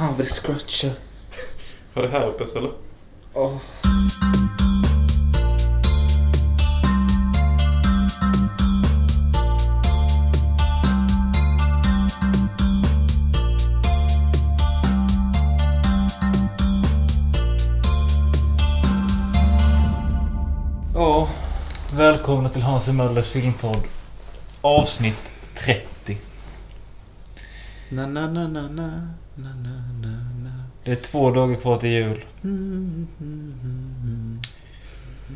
Fan vad det scratchar. Har det här uppe eller? Åh. Ja, välkomna till Hans Möllers filmpodd. Avsnitt 30. Na, na, na, na, na, na, na, na. Det är två dagar kvar till jul.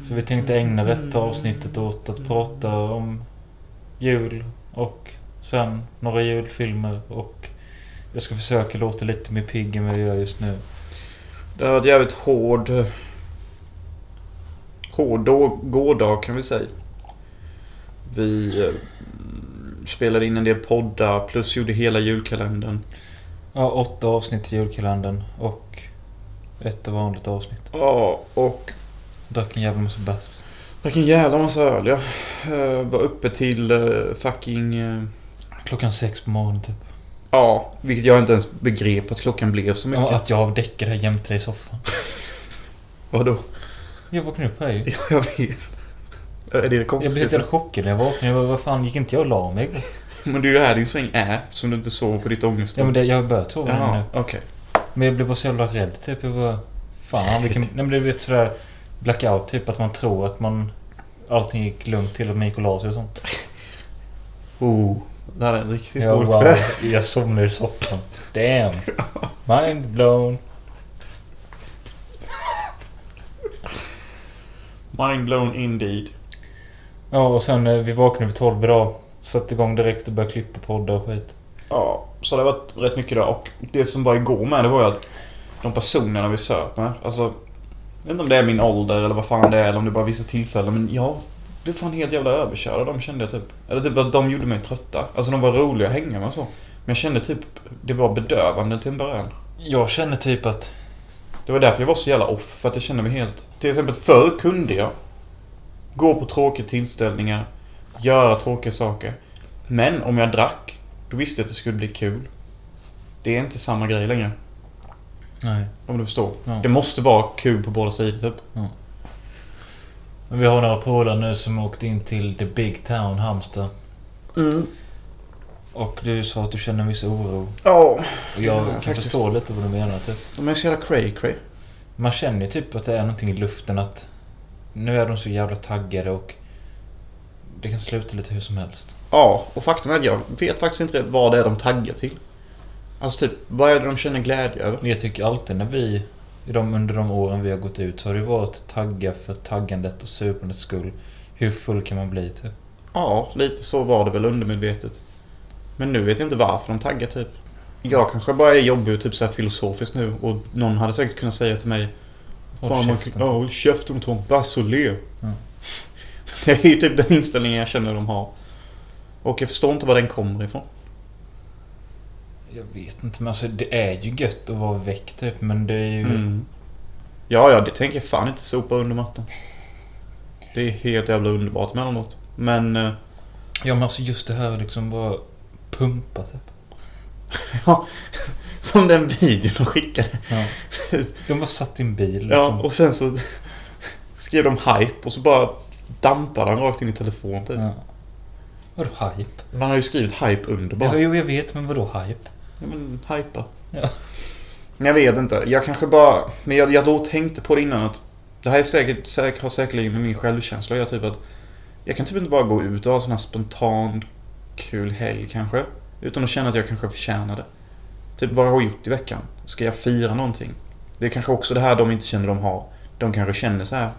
Så vi tänkte ägna detta avsnittet åt att prata om jul och sen några julfilmer och jag ska försöka låta lite mer pigg än vad jag gör just nu. Det har varit jävligt hård... Hård gårdag kan vi säga. Vi eh, spelade in en del poddar plus gjorde hela julkalendern. Ja, åtta avsnitt till julkalendern och ett vanligt avsnitt. Ja, och Drack en jävla massa bärs. drack en jävla massa öl ja. Eh, Var uppe till eh, fucking... eh, Klockan sex på morgonen typ. Ja, vilket jag inte ens begrep att klockan blev så mycket. Ja, att jag däckade jämte dig i soffan. Vadå? Jag vaknade upp här ju. Ja, jag vet. Är det Jag blev konstigt? helt jävla chockad när jag vaknade. Jag bara, vad fan, gick inte jag och la mig? Men det är ju här din säng är eftersom du inte sover på ditt ångest. Ja men det, jag har börjat sova nu. Jaha, okej. Men jag blev bara så jävla rädd typ. Jag bara... Fan vilken... Nej men det vet sådär... Blackout typ. Att man tror att man... Allting gick lugnt till att man gick och la sig och sånt. Oh, det här är en riktigt Ja, rolig wow. kväll. Jag somnade i soffan. Damn. Mind blown. Mind blown indeed. Ja och sen eh, vi vaknade vid 12 idag. Satte igång direkt och började klippa poddar och skit. Ja, så det har varit rätt mycket idag. Och det som var igår med det var ju att de personerna vi söp med. Alltså, jag vet inte om det är min ålder eller vad fan det är eller om det är bara vissa tillfällen. Men jag blev fan helt jävla överkörd av dem kände jag typ. Eller typ att de gjorde mig trötta. Alltså de var roliga att hänga med och så. Men jag kände typ, det var bedövande till en början. Jag känner typ att... Det var därför jag var så jävla off. För att jag kände mig helt... Till exempel förr kunde jag gå på tråkiga tillställningar, göra tråkiga saker. Men om jag drack, då visste jag att det skulle bli kul. Det är inte samma grej längre. Nej. Om du förstår. Ja. Det måste vara kul på båda sidor typ. Men vi har några polare nu som åkt in till the big town Halmstad. Mm. Och du sa att du känner en viss oro. Ja. Och jag Ja, kan faktiskt. förstå lite vad du menar typ. De är så jävla cray cray. Man känner ju typ att det är någonting i luften att... Nu är de så jävla taggade och... Det kan sluta lite hur som helst. Ja, och faktum är att jag vet faktiskt inte rätt vad det är de taggar till. Alltså typ, vad är det de känner glädje över? Jag tycker alltid när vi... I de, under de åren vi har gått ut så har det varit tagga för taggandet och supandets skull. Hur full kan man bli typ? Ja, lite så var det väl undermedvetet. Men nu vet jag inte varför de taggar typ. Jag kanske bara är jobbig och typ så här filosofiskt nu och någon hade säkert kunnat säga till mig Håll Fan, man, käften. ja, håll käften Tom, bass och le. Ja. Det är ju typ den inställningen jag känner de har. Och jag förstår inte var den kommer ifrån. Jag vet inte men alltså det är ju gött att vara väck typ men det är ju... Mm. Ja, ja, det tänker jag fan inte sopa under mattan. Det är helt jävla underbart emellanåt. Men... eh, Ja men alltså just det här liksom bara pumpa typ. Ja, som den videon de skickade. Ja. De bara satt i en bil Ja, liksom. och sen så skrev de hype och så bara dampade han rakt in i telefonen typ. Ja. Vadå hype? Man har ju skrivit hype under bara. Ja, jo jag vet men vadå hype? Ja men hypa. Ja. Jag vet inte. Jag kanske bara... Men jag, jag då tänkte på det innan att... Det här är säkert, säkert, har säkerligen med min självkänsla att typ att... Jag kan typ inte bara gå ut och ha en sån här spontan kul helg kanske. Utan att känna att jag kanske förtjänar det. Typ vad jag har gjort i veckan. Ska jag fira någonting? Det är kanske också det här de inte känner de har. De kanske känner så här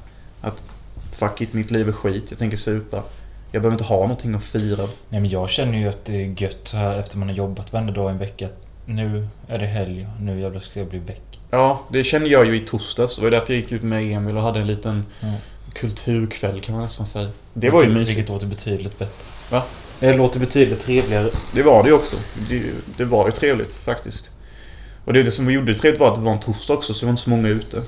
att Fuck it, mitt liv är skit. Jag tänker supa. Jag behöver inte ha någonting att fira. Nej men jag känner ju att det är gött här efter man har jobbat varenda dag i en vecka. Nu är det helg. Nu jävlar ska jag bli väck. Ja, det kände jag ju i torsdags. Det var därför jag gick ut med Emil och hade en liten Ja. kulturkväll kan man nästan säga. Det var ju Vilket- mysigt. Vilket låter betydligt bättre. Va? Det låter betydligt trevligare. Det var det ju också. Det, det var ju trevligt faktiskt. Och det, det som gjorde det trevligt var att det var en torsdag också så det var inte så många ute.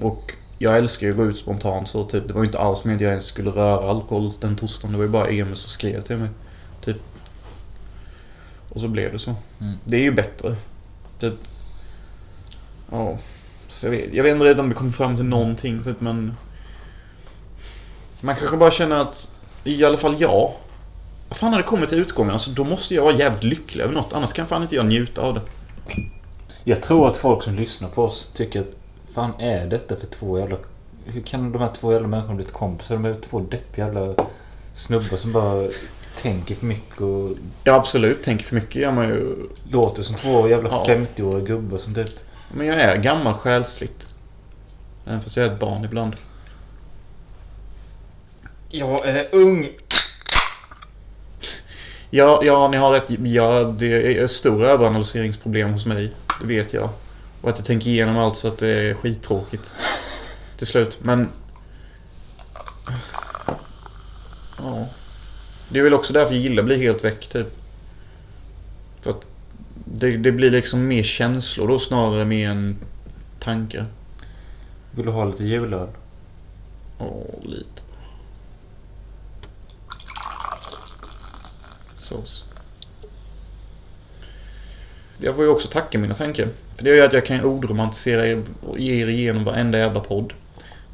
Och jag älskar ju att gå ut spontant så typ. Det var ju inte alls med att jag ens skulle röra alkohol den torsdagen. Det var ju bara Emil som skrev till mig. Typ. Och så blev det så. Mm. Det är ju bättre. Typ. Ja. Så jag vet, jag vet inte redan om vi kommer fram till någonting typ men... Man kanske bara känner att, i alla fall jag. Fan har det kommit till utgången? Alltså då måste jag vara jävligt lycklig över något. Annars kan fan inte jag njuta av det. Jag tror att folk som lyssnar på oss tycker att fan är detta för två jävla... Hur kan de här två jävla människorna bli kompisar? De är två deppiga jävla snubbar som bara tänker för mycket och Ja absolut, tänker för mycket gör man ju. låter som två jävla Ja. 50-åriga gubbar som typ... Men jag är gammal själsligt. Även fast jag är ett barn ibland. Jag är ung! Ja, ja, ni har rätt. Ja, det är stora överanalyseringsproblem hos mig. Det vet jag. Och att jag tänker igenom allt så att det är skittråkigt. Till slut. Men... Ja. Det är väl också därför Gilla blir helt väck, typ. För att det, det blir liksom mer känslor då snarare mer än tankar. Vill du ha lite julöl? Åh, lite. Sås. Jag får ju också tacka mina tankar. För det gör ju att jag kan ordromantisera er och ge er igenom varenda jävla podd.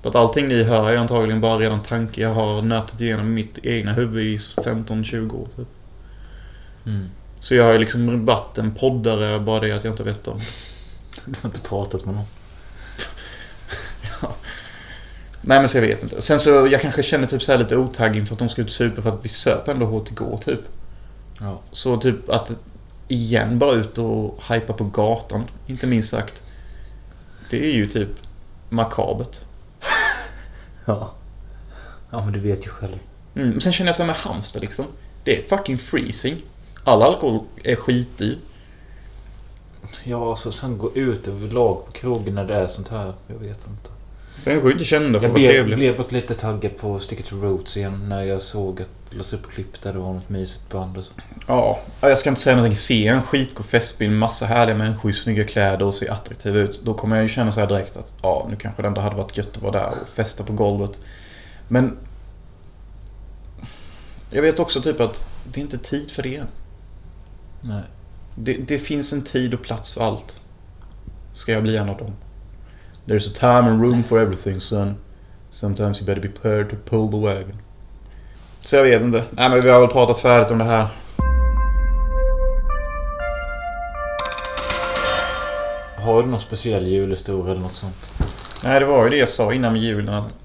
För att allting ni hör är antagligen bara redan tankar jag har nötat igenom i mitt egna huvud i 15-20 år. Typ. Mm. Så jag har ju liksom varit en poddare, bara det att jag inte vet om. Du har inte pratat med någon. Nej men så jag vet inte. Sen så, jag kanske känner typ så här lite otagg inför att de ska ut supa för att vi söp ändå igår typ. Ja. Så typ att igen bara ut och hypa på gatan, inte minst sagt. Det är ju typ makabert. Ja. Ja men du vet ju själv. Mm. Sen känner jag så här med Halmstad liksom. Det är fucking freezing. All alkohol är skitdyr. Ja, så sen gå ut överlag på krogen när det är sånt här. Jag vet inte. Människor är inte kända för Jag att vara blev, trevliga. blev dock lite taggad på Stick to Roots igen när jag såg att lades upp klipp där det var något mysigt band och så. Ja, jag ska inte säga någonting. Se en skitgod festbild med massa härliga människor i snygga kläder och ser attraktiva ut. Då kommer jag ju känna så här direkt att ja, nu kanske det ändå hade varit gött att vara där och festa på golvet. Men... Jag vet också typ att det är inte tid för det. Nej. Det, det finns en tid och plats för allt. Ska jag bli en av dem? There's a time and room for everything son. Sometimes you better be prepared to pull the wagon. Så jag vet inte. Nej men vi har väl pratat färdigt om det här. Har du någon speciell julhistoria eller något sånt? Nej, det var ju det jag sa innan med julen att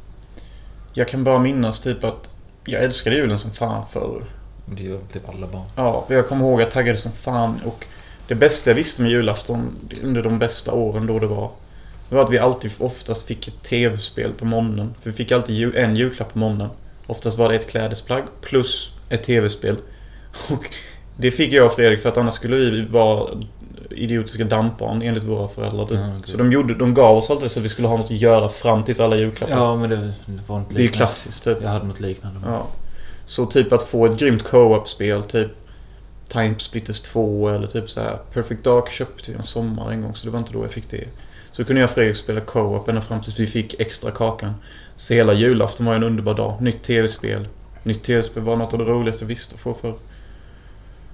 jag kan bara minnas typ att jag älskade julen som fan förr. Det gör typ alla barn. Ja, för jag kommer ihåg att jag taggade som fan och det bästa jag visste med julafton under de bästa åren då det var det var att vi alltid oftast fick ett tv-spel på morgonen. För vi fick alltid en julklapp på morgonen. Oftast var det ett klädesplagg plus ett tv-spel. Och det fick jag och Fredrik för att annars skulle vi vara idiotiska dampbarn enligt våra föräldrar. typ. Ja. Så de, gjorde, de gav oss alltid så att vi skulle ha något att göra fram tills alla julklappar. Ja, men det, det var inte det är ju liknande. klassiskt typ. Jag hade något liknande. Ja. Så typ att få ett grymt co-op-spel, typ Time Splitters 2 eller typ så här Perfect Dark köpte jag en sommar en gång så det var inte då jag fick det. Så kunde jag och Fredrik spela co-op ända fram tills vi fick extra kakan. Så hela julafton var en underbar dag. Nytt tv-spel. Nytt tv-spel var något av det roligaste jag visste att få för.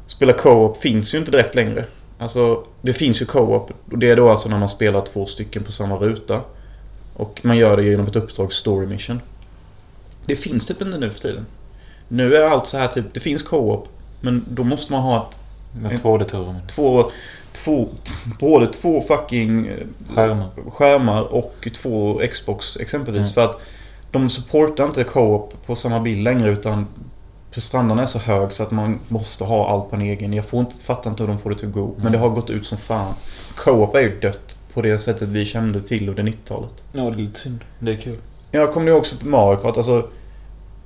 Spela co-op finns ju inte direkt längre. Alltså, det finns ju co-op och det är då alltså när man spelar två stycken på samma ruta. Och man gör det genom ett uppdrag story mission. Det finns typ inte nu för tiden. Nu är allt så här typ, det finns co-op. Men då måste man ha ett, Med två datorer. två, två, både två fucking Skärmar. skärmar och två Xbox exempelvis. Mm. För att de supportar inte co-op på samma bild längre utan prestandan är så hög så att man måste ha allt på en egen. Jag får inte, fattar inte hur de får det till att gå. Men Mm. det har gått ut som fan. Co-op är ju dött på det sättet vi kände till under 90-talet. Ja, det är lite synd. Det är kul. Jag kommer ihåg Super Mario Kart. Alltså,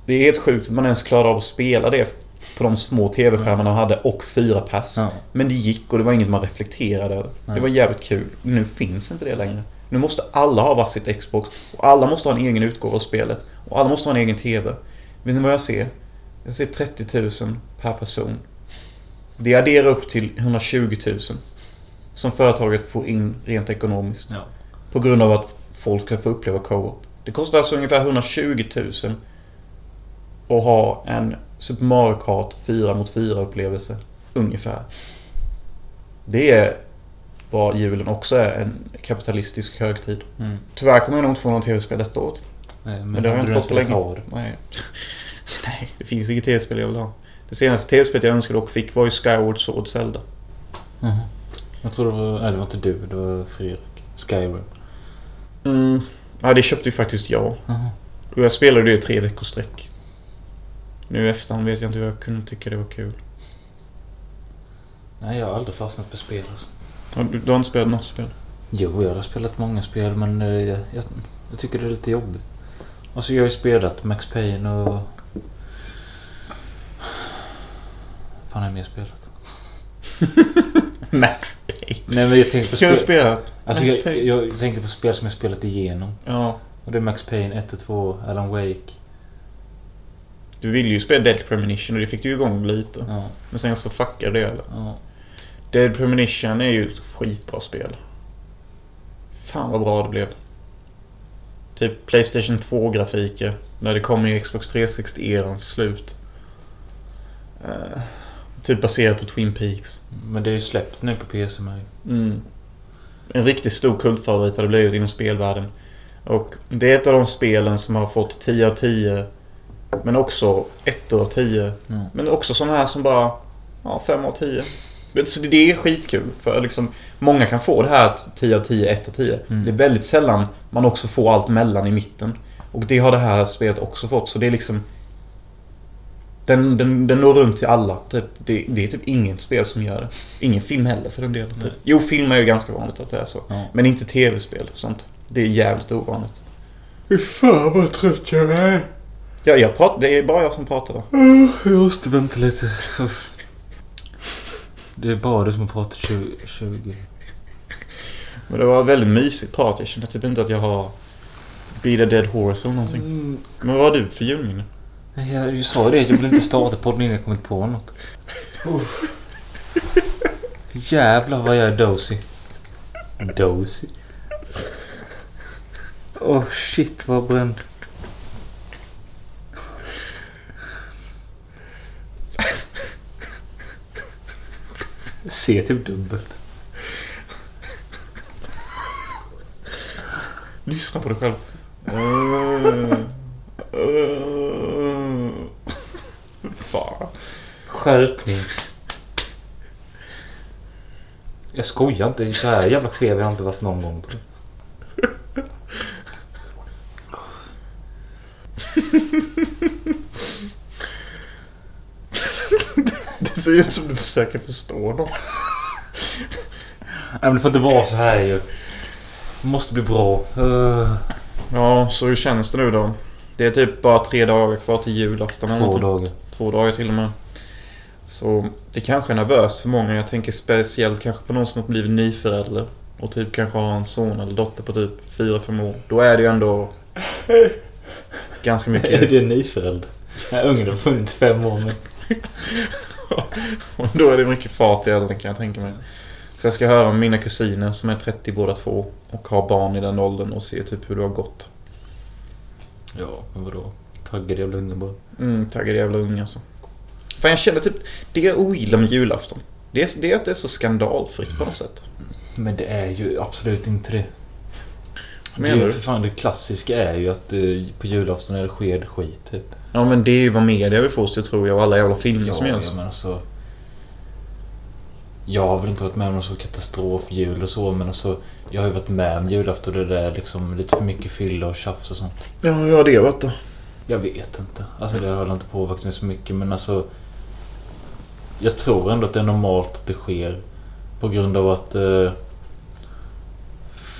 det är helt sjukt att man ens klarade av att spela det på de små TV-skärmarna man hade och fyra pass. Ja. Men det gick och det var inget man reflekterade över. Det var jävligt kul. Nu finns inte det längre. Nu måste alla ha varsitt Xbox. Och alla måste ha en egen utgåva av spelet. Och alla måste ha en egen TV. Vet ni vad jag ser? Jag ser 30 000 per person. Det adderar upp till 120 000. Som företaget får in rent ekonomiskt. Ja. På grund av att folk ska få uppleva co-op. Det kostar alltså ungefär 120 000 att ha en Super Mario Kart 4 mot 4 upplevelse. Ungefär. Det är vad julen också är en kapitalistisk högtid. Mm. Tyvärr kommer jag nog inte få något tv-spel detta året. Nej, men, Men det har jag inte fått på länge. Nej. Nej, det finns inget tv-spel jag vill ha. Det senaste tv-spelet jag önskade och fick var ju Skyward Sword Zelda. Mhm. Jag tror det var... Nej, det var inte du. Det var Fredrik. Skyrim. Mm. Ja, det köpte ju faktiskt jag. Jaha. Och jag spelade det i tre veckors sträck. Nu i efterhand vet jag inte hur jag kunde tycka det var kul. Nej, jag har aldrig fastnat för spel alltså. Du, du har inte spelat något spel? Jo, jag har spelat många spel men eh, jag, jag, jag tycker det är lite jobbigt. Alltså jag har ju spelat Max Payne och... fan har jag mer spelat? Max Payne. Nej men jag tänker på spel... spela? Alltså Max jag, Payne? jag tänker på spel som jag spelat igenom. Ja. Och det är Max Payne 1 och 2, Alan Wake. Du ville ju spela Dead Premonition och det fick du igång lite. Ja, Men sen så fuckade det eller? ja. Dead Premonition är ju ett skitbra spel. Fan vad bra det blev. Typ Playstation 2-grafiker. När det kom i Xbox 360-erans slut. Eh, typ baserat på Twin Peaks. Men det är ju släppt nu på PC med. Mm. En riktigt stor kultfavorit har det blivit inom spelvärlden. Och det är ett av de spelen som har fått 10 av 10. Men också 1 av 10. Ja. Men också sådana här som bara... Ja, 5 av 10. Så det är skitkul. För liksom, många kan få det här 10 av 10, 1 av 10. Mm. Det är väldigt sällan man också får allt mellan i mitten. Och det har det här spelet också fått. Så det är liksom... Den, den, den når runt till alla. Typ, det, det är typ inget spel som gör det. Ingen film heller för den delen. Typ. Jo, film är ju ganska vanligt att det är så. Ja. Men inte tv-spel och sånt. Det är jävligt ovanligt. Fy fan vad trött jag är. Ja, jag pratar, det är bara jag som pratar va? Jag måste vänta lite. Det är bara du som har pratat 20... 20. Men det var väldigt mysigt prat. Jag känner typ inte att jag har... Beat a dead horse eller någonting. Mm. Men vad har du för julminne? Nej, Jag jag sa det, jag vill inte starta podden innan jag kommit på något. Jävlar vad jag är dozy. Dozy? Åh oh, shit vad bränd. Ser typ dubbelt. Lyssna på dig själv. Fan. Skärpning. Jag skojar inte. Så här jävla skev har jag inte varit någon gång. tror jag. Det ser ut som du försöker förstå något. Nej men det får inte vara så här ju. Det måste bli bra. Uh, Ja, så hur känns det nu då? Det är typ bara tre dagar kvar till julafton. två dagar. Två dagar till och med. Så det kanske är nervöst för många. Jag tänker speciellt kanske på någon som har blivit nyförälder. Och typ kanske har en son eller dotter på typ 4-5 år. Då är det ju ändå ganska Är mycket. det nyförälder? Nej, ungen har funnits fem år men... Och då är det mycket fart i elden kan jag tänka mig. Så jag ska höra med mina kusiner som är 30 båda två. Och har barn i den åldern och se typ hur det har gått. Ja, men vadå? Taggad jävla unge bara. Mm, taggad jävla unge alltså. Fan jag känner typ, det jag ogillar med julafton. Det är, det är att det är så skandalfritt på något sätt. Men det är ju absolut inte det. det Menar är, ju du? för fan, det klassiska är ju att eh, på julafton är det sked skit typ. Ja men det är ju vad media vill få oss till att tro jag och alla jävla filmer Ja, som görs. ja, alltså... Jag har väl inte varit med om någon så katastrofjul och så men alltså... Jag har ju varit med om julafton där det är liksom lite för mycket fylla och tjafs och sånt. Ja, ja det vet du. Jag vet inte. Alltså det har inte påverkat mig så mycket men alltså... Jag tror ändå att det är normalt att det sker. På grund av att... Eh,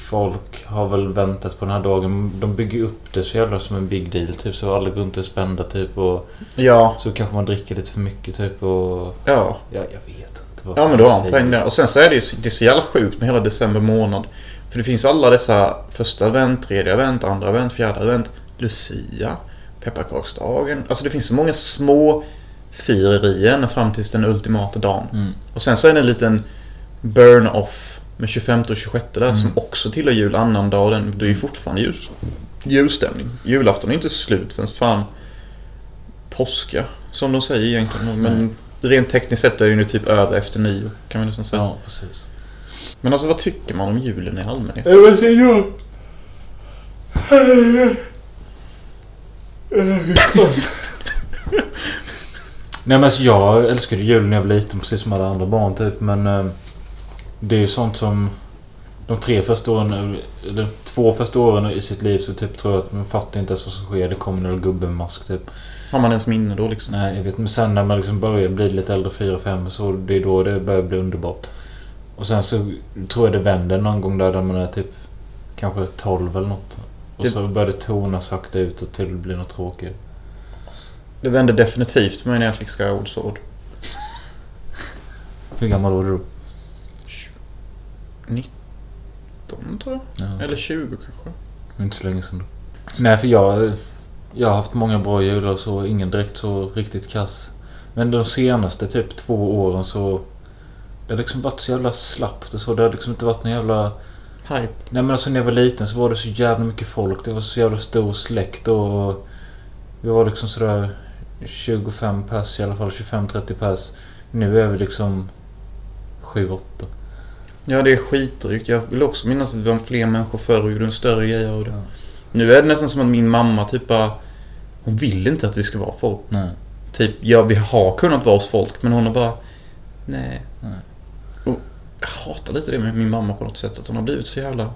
folk har väl väntat på den här dagen. De bygger upp det så jävla som en big deal typ. Så alla går runt och är spända typ och... Ja. Så kanske man dricker lite för mycket typ och... Ja. Ja, jag vet inte. Vad Ja men du har en poäng där. Och sen så är det ju det är så jävla sjukt med hela december månad. För det finns alla dessa första advent, tredje advent, andra advent, fjärde advent, Lucia, pepparkaksdagen. Alltså det finns så många små firerier fram tills den ultimata dagen. Mm. Och sen så är det en liten burn-off med 25 och 26 där Mm. som också tillhör jul annandag och den, det är ju fortfarande ljus, julstämning. Julafton är inte slut förrän fan påska, som de säger egentligen. Men rent tekniskt sett är det ju nu typ över efter nyår, kan man nästan säga. Ja, precis. Men alltså vad tycker man om julen i allmänhet? Vad säger jag? Nej men alltså jag älskade julen när jag var liten precis som alla andra barn typ men eh, Det är ju sånt som De tre första åren Eller två första åren i sitt liv så typ tror jag att man fattar inte ens vad som sker. Det kommer en gubbe med mask typ. Har man ens minne då liksom? Nej jag vet men sen när man liksom börjar bli lite äldre, fyra fem så det är då det börjar bli underbart. Och sen så tror jag det vänder någon gång där, där man är typ Kanske 12 eller något. Och Det- så börjar det tona sakta ut och till det blir något tråkigt. Det vände definitivt för mig när jag fick Skyward Sword. Hur gammal var du då? 19 tror jag. Ja. Eller 20 kanske. Inte så länge sedan. Nej, för jag... Jag har haft många bra jular och så. Ingen direkt så riktigt kass. Men de senaste typ två åren så... Det har liksom varit så jävla slappt och så. Det har liksom inte varit någon jävla... Hype. Nej men alltså när jag var liten så var det så jävla mycket folk. Det var så jävla stor släkt och... Vi var liksom sådär 25 pers i alla fall. 25-30 pers. Nu är vi liksom 7-8. Ja, det är skitdrygt. Jag vill också minnas att vi var fler människor förr och gjorde en större grej av det. Nu är det nästan som att min mamma typ bara... Hon vill inte att vi ska vara folk. Nej. Typ, ja vi har kunnat vara hos folk men hon har bara... Nej. Nej. Och jag hatar lite det med min mamma på något sätt. Att hon har blivit så jävla...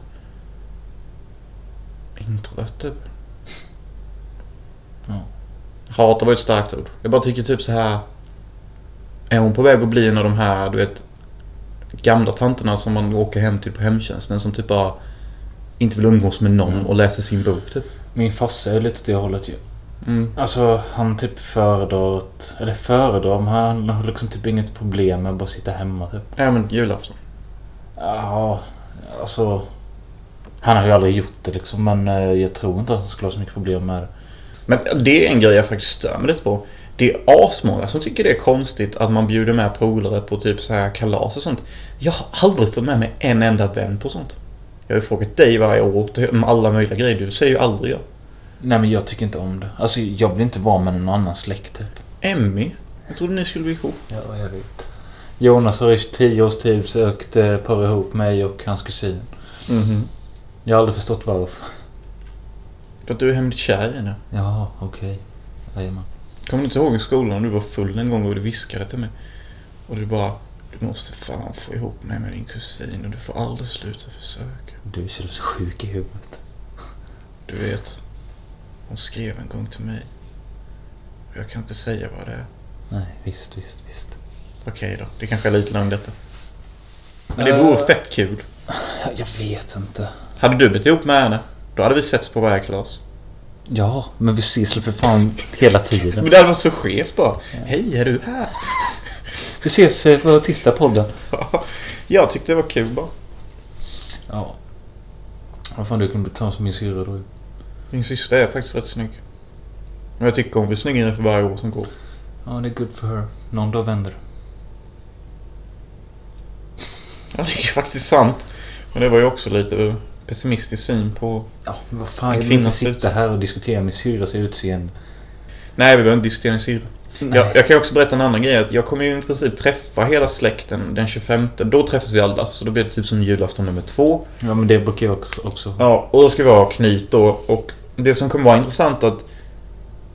Introvert typ. Ja. Hatar var ett starkt ord. Jag bara tycker typ så här. Är hon på väg att bli en av de här, du vet... Gamla tanterna som man åker hem till på hemtjänsten som typ bara... Inte vill umgås med någon Mm. och läser sin bok typ. Min farsa är lite det hållet ju. Mm. Alltså han typ föredrar att... Eller föredrar, men han har liksom typ inget problem med att bara sitta hemma typ. Ja men julafton. Ja, alltså... Han har ju aldrig gjort det liksom, men eh, jag tror inte att han skulle ha så mycket problem med det. Men det är en grej jag faktiskt stör mig lite på. Det är asmånga som tycker det är konstigt att man bjuder med polare på typ så här kalas och sånt. Jag har aldrig fått med mig en enda vän på sånt. Jag har ju frågat dig varje år om alla möjliga grejer. Du säger ju aldrig ja. Nej men jag tycker inte om det. Alltså jag vill inte vara med någon annan släkt typ. Emmy. Jag trodde ni skulle bli ihop. Ja, jag vet. Jonas har i tio års tid försökt eh, para ihop mig och hans kusin. Mhm. Jag har aldrig förstått varför. För att du är hemligt kär i henne. Ja, okej. Jajamän. Kommer du inte ihåg i skolan när du var full en gång och du viskade till mig? Och du bara... Du måste fan få ihop mig med din kusin och du får aldrig sluta försöka. Du är så sjuk i huvudet. Du vet, hon skrev en gång till mig. Och jag kan inte säga vad det är. Nej, visst, visst, visst. Okej då, det kanske är lite lögn detta. Men det vore Eh. fett kul. Jag vet inte. Hade du blivit ihop med henne, då hade vi setts på varje klass. Ja, men vi ses väl för fan hela tiden. Men det hade varit så skevt bara. Hej, är du här? Vi ses eh, på tisdag podden. jag tyckte det var kul bara. Ja. Vad fan, du kunde bli tillsammans med min syrra då. Min syster är faktiskt rätt snygg. Och jag tycker hon blir snyggare för varje år som går. Ja, det är good for her. Någon dag vänder det. Ja, det är faktiskt sant. Men det var ju också lite pessimistisk syn på... Ja, vad fan. En Jag vill inte sitta här och diskutera min syrras utseende. Nej, vi behöver inte diskutera syra. Nej. Jag, jag kan också berätta en annan grej. Att jag kommer ju i princip träffa hela släkten den 25. Då träffas vi alla. Så då blir det typ som julafton nummer två. Ja, men det brukar jag också-. Ja, och då ska vi ha knyt då. Och det som kommer vara intressant att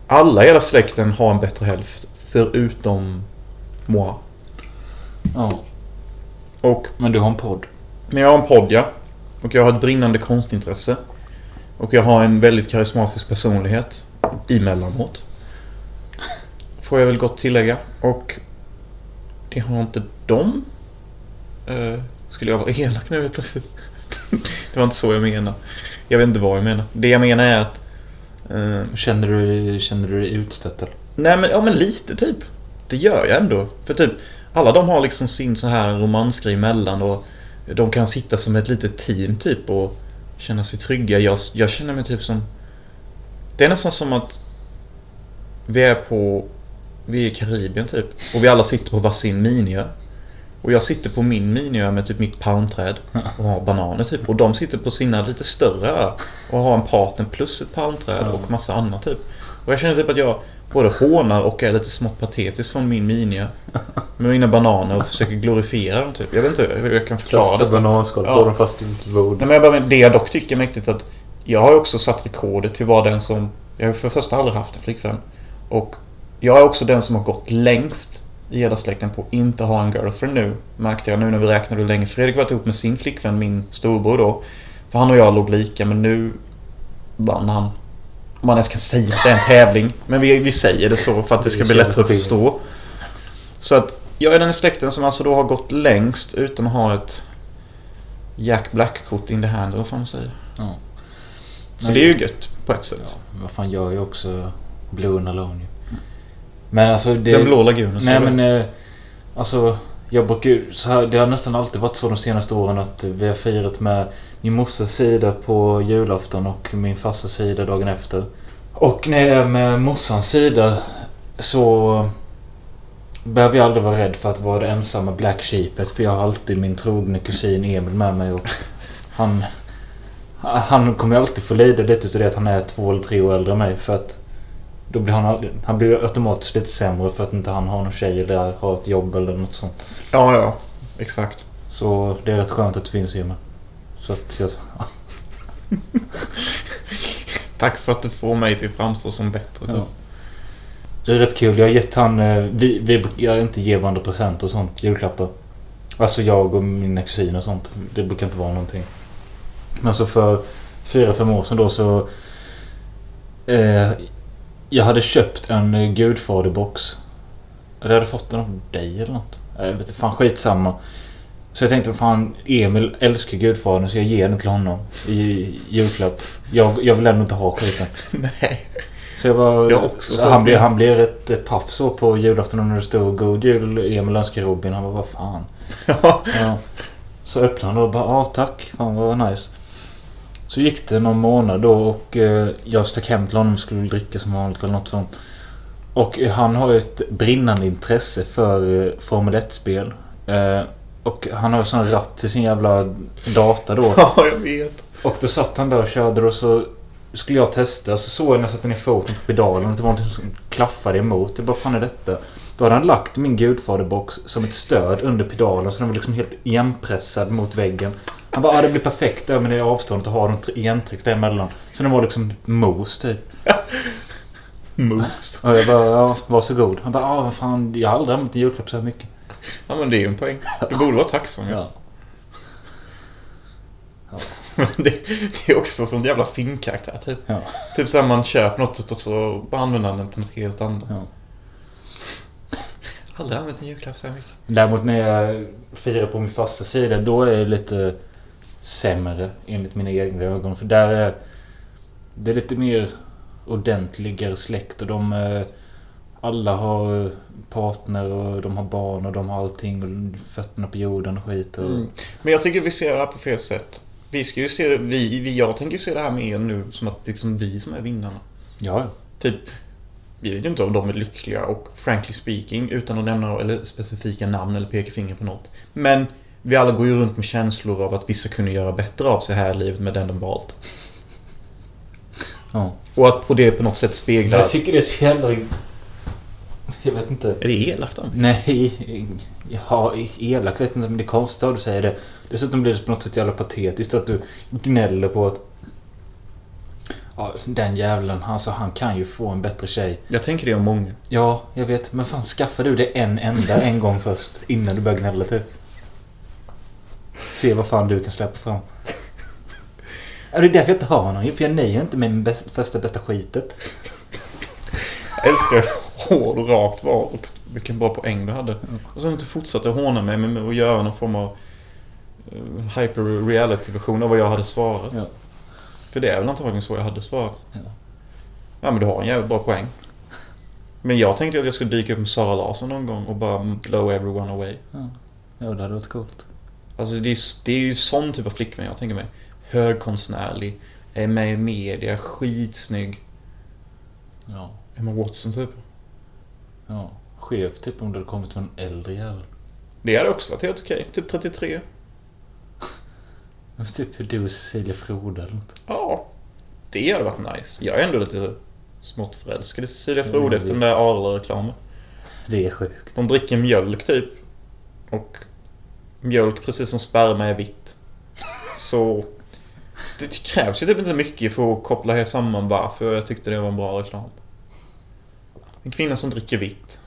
alla i hela släkten har en bättre hälft. Förutom moi. Ja. Och, Men du har en podd. men jag har en podd, ja. Och jag har ett brinnande konstintresse. Och jag har en väldigt karismatisk personlighet. Emellanåt. Får jag väl gott tillägga. Och det har inte de. Eh, skulle jag vara elak nu helt plötsligt? det var inte så jag menar. Jag vet inte vad jag menar. Det jag menar är att... eh, Känner du, känner du dig utstött eller? Nej men, ja men lite typ. Det gör jag ändå. För typ, alla de har liksom sin så här romansgrej emellan och de kan sitta som ett litet team typ och känna sig trygga. Jag, jag känner mig typ som... Det är nästan som att vi är på... Vi är i Karibien typ. Och vi alla sitter på varsin miniö. Och jag sitter på min miniö med typ mitt palmträd och har bananer typ. Och de sitter på sina lite större och har en partner plus ett palmträd och massa annat typ. Och jag känner typ att jag både hånar och är lite smått patetisk från min minia. Med mina bananer och försöker glorifiera dem typ. Jag vet inte hur jag kan förklara Kasta det. bananskal Ja. på dem fast inte bord. Nej, men jag bara, det jag dock tycker är mäktigt att jag har också satt rekordet till vara den som... Jag har för första aldrig haft en flickvän. Och jag är också den som har gått längst i hela släkten på att inte ha en girlfriend nu. Märkte jag nu när vi räknade hur länge Fredrik varit ihop med sin flickvän, min storbror då. För han och jag låg lika men nu vann han. Man ens kan säga att det är en tävling. Men vi, vi säger det så för att det ska bli lättare att förstå. Så att jag är den i släkten som alltså då har gått längst utan att ha ett Jack Black-kort in the hand, vad fan man säger. Ja. Så det är ju gött på ett sätt. Ja, vad fan är ju också Blue and Alone. Men alltså det... Den blå lagunen. så Nej men... Eh, alltså... Jag brukar ju- så här, Det har nästan alltid varit så de senaste åren att vi har firat med min morsas sida på julafton och min farsas sida dagen efter. Och när jag är med morsans sida så behöver jag aldrig vara rädd för att vara det ensamma black sheepet för jag har alltid min trogne kusin Emil med mig och han... Han kommer alltid få lida lite utav det att han är två eller tre år äldre än mig för att då blir han, aldrig- han blir automatiskt lite sämre för att inte han har någon tjej eller har ett jobb eller något sånt. Ja, ja. Exakt. Så det är rätt skönt att det finns Emil. Så att jag... Tack för att du får mig till framstå som bättre. Typ. Ja. Det är rätt kul. Jag har gett han... eh, Vi, vi brukar inte ge varandra presenter och sånt. Julklappar. Alltså jag och mina kusiner och sånt. Det brukar inte vara någonting. Men så för fyra, fem år sedan då så... Eh, jag hade köpt en eh, Gudfaderbox. Eller jag hade fått den av dig eller något. Jag vet inte, fan skitsamma. Så jag tänkte, fan Emil älskar Gudfadern så jag ger den till honom i julklapp. Jag, jag vill ändå inte ha skiten. Nej. Så jag också så. han, blev, han blev rätt eh, paff så på julafton när det stod God Jul Emil önskar Robin. Han var vad fan. Ja. Ja. Så öppnade han och bara ja tack. Fan vad nice. Så gick det någon månad då och eh, jag stack hem till honom och skulle dricka som vanligt eller något sånt. Och eh, han har ju ett brinnande intresse för eh, Formel 1-spel. Eh, och han har ju sån ratt till sin jävla data då. ja, jag vet. Och då satt han där och körde och så skulle jag testa. Så såg jag när jag satte ner foten på pedalen att det var något som klaffade emot. Jag bara, fan är detta? Då hade han lagt min gudfaderbox som ett stöd under pedalen så den var liksom helt igenpressad mot väggen. Han bara, ja det blir perfekt där med det avståndet att ha den tr- igentryckt däremellan. Så den var liksom mos typ. Moves. Och jag bara, ja varsågod. Han bara, ja vad fan jag har aldrig använt en julklapp så här mycket. Ja, men det är ju en poäng. Du borde vara tacksam. Ja. Det, det är också sån jävla filmkaraktär typ. Ja. Typ såhär man köper något och så använder man den till något helt annat. Ja. Aldrig använt en julklapp så här mycket. Däremot när jag firar på min fasta sida då är det lite sämre enligt mina egna ögon. För där är det är lite mer ordentligare släkt och de eh, alla har partner och de har barn och de har allting och fötterna på jorden och skit. Och, Mm. Men jag tycker vi ser det här på fel sätt. Vi ska ju se det, vi, vi, jag tänker ju se det här mer nu som att liksom vi som är vinnarna. Ja, ja. Typ, vi vet ju inte om de är lyckliga och frankly speaking, utan att nämna eller specifika namn eller peka finger på något. Men vi alla går ju runt med känslor av att vissa kunde göra bättre av sig här i livet med den de valt. ja. Och att på det på något sätt speglar... Jag tycker det är så jävla... Jag vet inte. Är det elakt av? Nej, ja, elakt vet jag inte men det är konstigt att du säger det. Dessutom blir det på något sätt jävla patetiskt att du gnäller på att Ja, den jävlen, alltså han kan ju få en bättre tjej. Jag tänker det om många. Ja, jag vet. Men fan, skaffa du det en enda en gång först innan du börjar gnälla typ. Se vad fan du kan släppa fram. Det är därför jag inte har någon. För jag nöjer inte med min bäst, första bästa skitet. Jag älskar hård och rakt var och vilken bra poäng du hade. Och sen att du fortsatte håna mig med att göra någon form av eh, hyper reality version av vad jag hade svarat. Ja. För det är väl antagligen så jag hade svarat. Ja. Ja men du har en jävligt bra poäng. Men jag tänkte att jag skulle dyka upp med Sara Larsson någon gång och bara blow everyone away. Ja, ja det hade varit coolt. Alltså det är, det är ju sån typ av flickvän jag tänker mig. Högkonstnärlig, är med i media, skitsnygg. Ja. Emma Watson typ. Ja. Skevt typ om det hade kommit med en äldre jävel. Det hade också varit helt okej. Typ 33. Typ hur du och Cecilia Frode eller något. Ja. Det hade varit nice. Jag är ändå lite smått förälskad i Cecilia Frode efter den där Arla-reklamen. Det är sjukt. De dricker mjölk typ. Och mjölk, precis som sperma, är vitt. Så det krävs ju typ inte mycket för att koppla samman varför jag tyckte det var en bra reklam. En kvinna som dricker vitt.